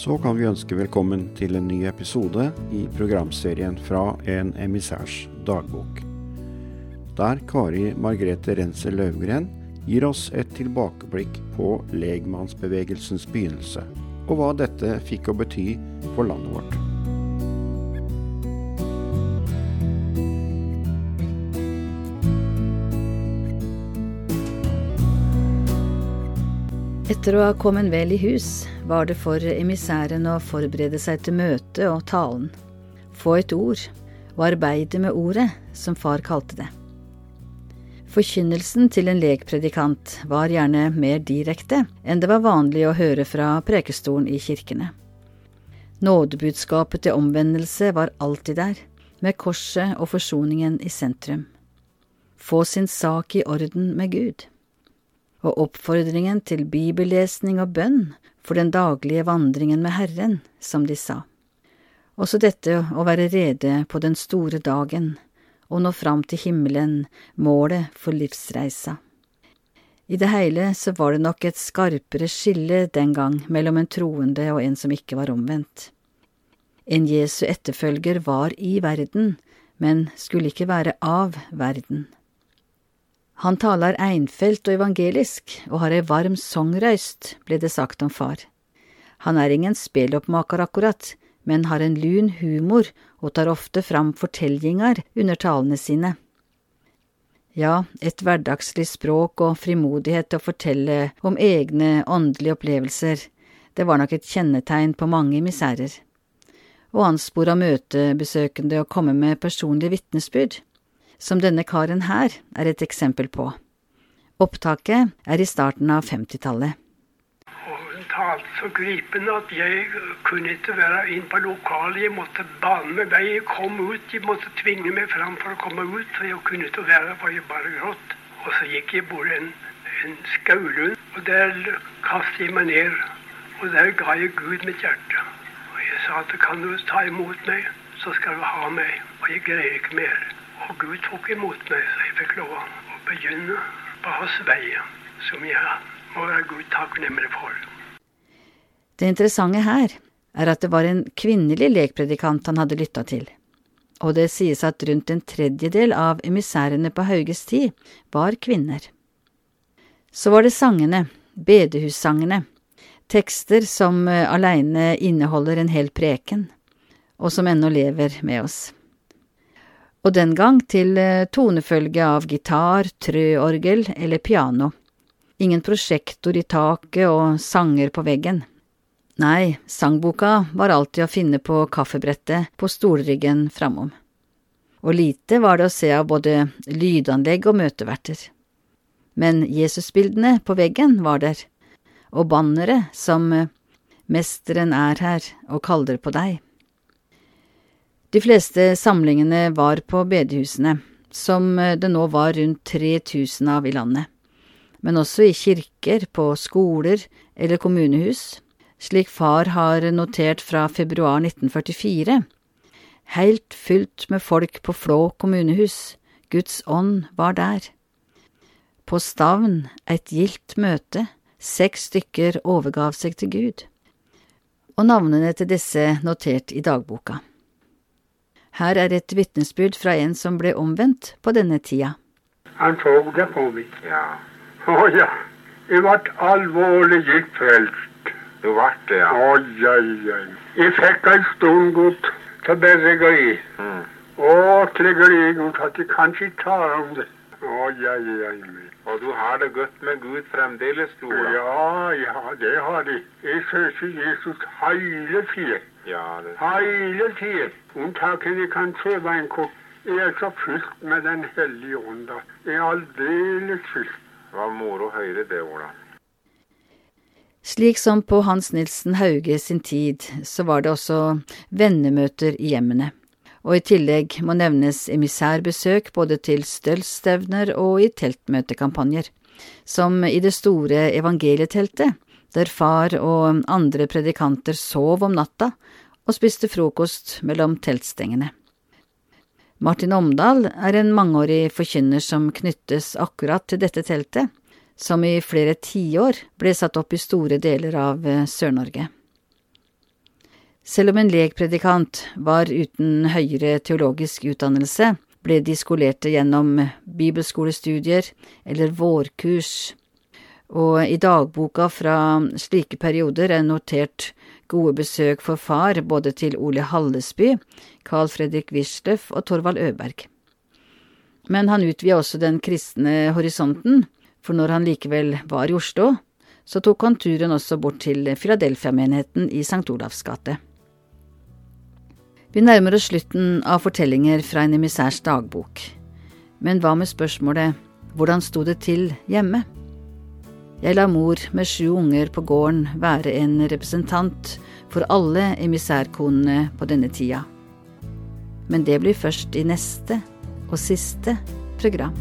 så kan vi ønske velkommen til en ny episode i programserien fra En emissærs dagbok. Der Kari Margrethe Renser Løvgren gir oss et tilbakeblikk på legmannsbevegelsens begynnelse, og hva dette fikk å bety for landet vårt. Etter å ha kommet vel i hus, var det for emissæren å forberede seg til møtet og talen, få et ord og arbeide med ordet, som far kalte det. Forkynnelsen til en lekpredikant var gjerne mer direkte enn det var vanlig å høre fra prekestolen i kirkene. Nådebudskapet til omvendelse var alltid der, med korset og forsoningen i sentrum. Få sin sak i orden med Gud og oppfordringen til bibellesning og bønn for den daglige vandringen med Herren, som de sa. Også dette å være rede på den store dagen, og nå fram til himmelen, målet for livsreisa. I det hele så var det nok et skarpere skille den gang mellom en troende og en som ikke var omvendt. En Jesu etterfølger var i verden, men skulle ikke være av verden. Han taler einfelt og evangelisk, og har ei varm songrøyst, ble det sagt om far. Han er ingen speloppmaker akkurat, men har en lun humor og tar ofte fram fortellinger under talene sine. Ja, et hverdagslig språk og frimodighet til å fortelle om egne åndelige opplevelser, det var nok et kjennetegn på mange misærer. Og anspor av møtebesøkende å komme med personlige vitnesbyrd som denne karen her er et eksempel på. Opptaket er i starten av 50-tallet. Hun talte så gripende at jeg kunne ikke være inn på lokalet. Jeg måtte bane meg vei. Jeg kom ut. Jeg måtte tvinge meg fram for å komme ut, for jeg kunne ikke være for jeg bare gråt. Og så gikk jeg bort en, en skaulund, og der kastet jeg meg ned. Og der ga jeg Gud mitt hjerte. Og jeg sa at kan du ta imot meg, så skal du ha meg. Og jeg greier ikke mer. Og Gud tok imot meg, så jeg fikk lov å begynne på hans vei, som jeg må være Gud takknemlig for. Det interessante her er at det var en kvinnelig lekpredikant han hadde lytta til, og det sies at rundt en tredjedel av emissærene på Hauges tid var kvinner. Så var det sangene, bedehussangene, tekster som eh, aleine inneholder en hel preken, og som ennå lever med oss og den gang til eh, tonefølge av gitar, trøorgel eller piano. Ingen prosjektor i taket og sanger på veggen. Nei, sangboka var alltid å finne på kaffebrettet på stolryggen framom. Og lite var det å se av både lydanlegg og møteverter. Men Jesusbildene på veggen var der, og banneret som eh, Mesteren er her og kaller på deg. De fleste samlingene var på bedehusene, som eh, det nå var rundt 3000 av i landet, men også i kirker, på skoler eller kommunehus, slik far har notert fra februar 1944. Heilt fylt med folk på Flå kommunehus, Guds ånd var der. På Stavn et gildt møte, seks stykker overgav seg til Gud. Og navnene til disse notert i dagboka. Her er et vitnesbyrd fra en som ble omvendt på denne tida. Han så det på meg. Ja. Å ja. Jeg ble alvorlig gitt frelst. Du ble det, ja? Oi, oi, oi. Jeg fikk en stund godt til bergeri. Mm. Å, til glede godt at jeg kan ikke tale om det. Oi, oi, oi. Og du har det godt med Gud fremdeles, tror? Ja, ja, det har jeg. Jeg søker Jesus hele tiden. Ja, det... Hele tiden. Unntaket vi kan prøve en kort. Jeg er så fylt med Den hellige ånd. Jeg er aldeles fylt. Det var moro å høre det, Ola. Slik som på Hans Nilsen Hauge sin tid, så var det også vennemøter i hjemmene. Og i tillegg må nevnes emissærbesøk både til stølsstevner og i teltmøtekampanjer, som i det store evangelieteltet, der far og andre predikanter sov om natta og spiste frokost mellom teltstengene. Martin Omdal er en mangeårig forkynner som knyttes akkurat til dette teltet, som i flere tiår ble satt opp i store deler av eh, Sør-Norge. Selv om en lekpredikant var uten høyere teologisk utdannelse, ble de skolerte gjennom bibelskolestudier eller vårkurs, og i dagboka fra slike perioder er notert gode besøk for far både til Ole Hallesby, Carl Fredrik Wisløff og Torvald Øberg. Men han utvida også den kristne horisonten, for når han likevel var i Oslo, så tok han turen også bort til Filadelfia-menigheten i St. Olavs gate. Vi nærmer oss slutten av fortellinger fra en emissærs dagbok. Men hva med spørsmålet hvordan sto det til hjemme? Jeg lar mor med sju unger på gården være en representant for alle emissærkonene på denne tida. Men det blir først i neste og siste program.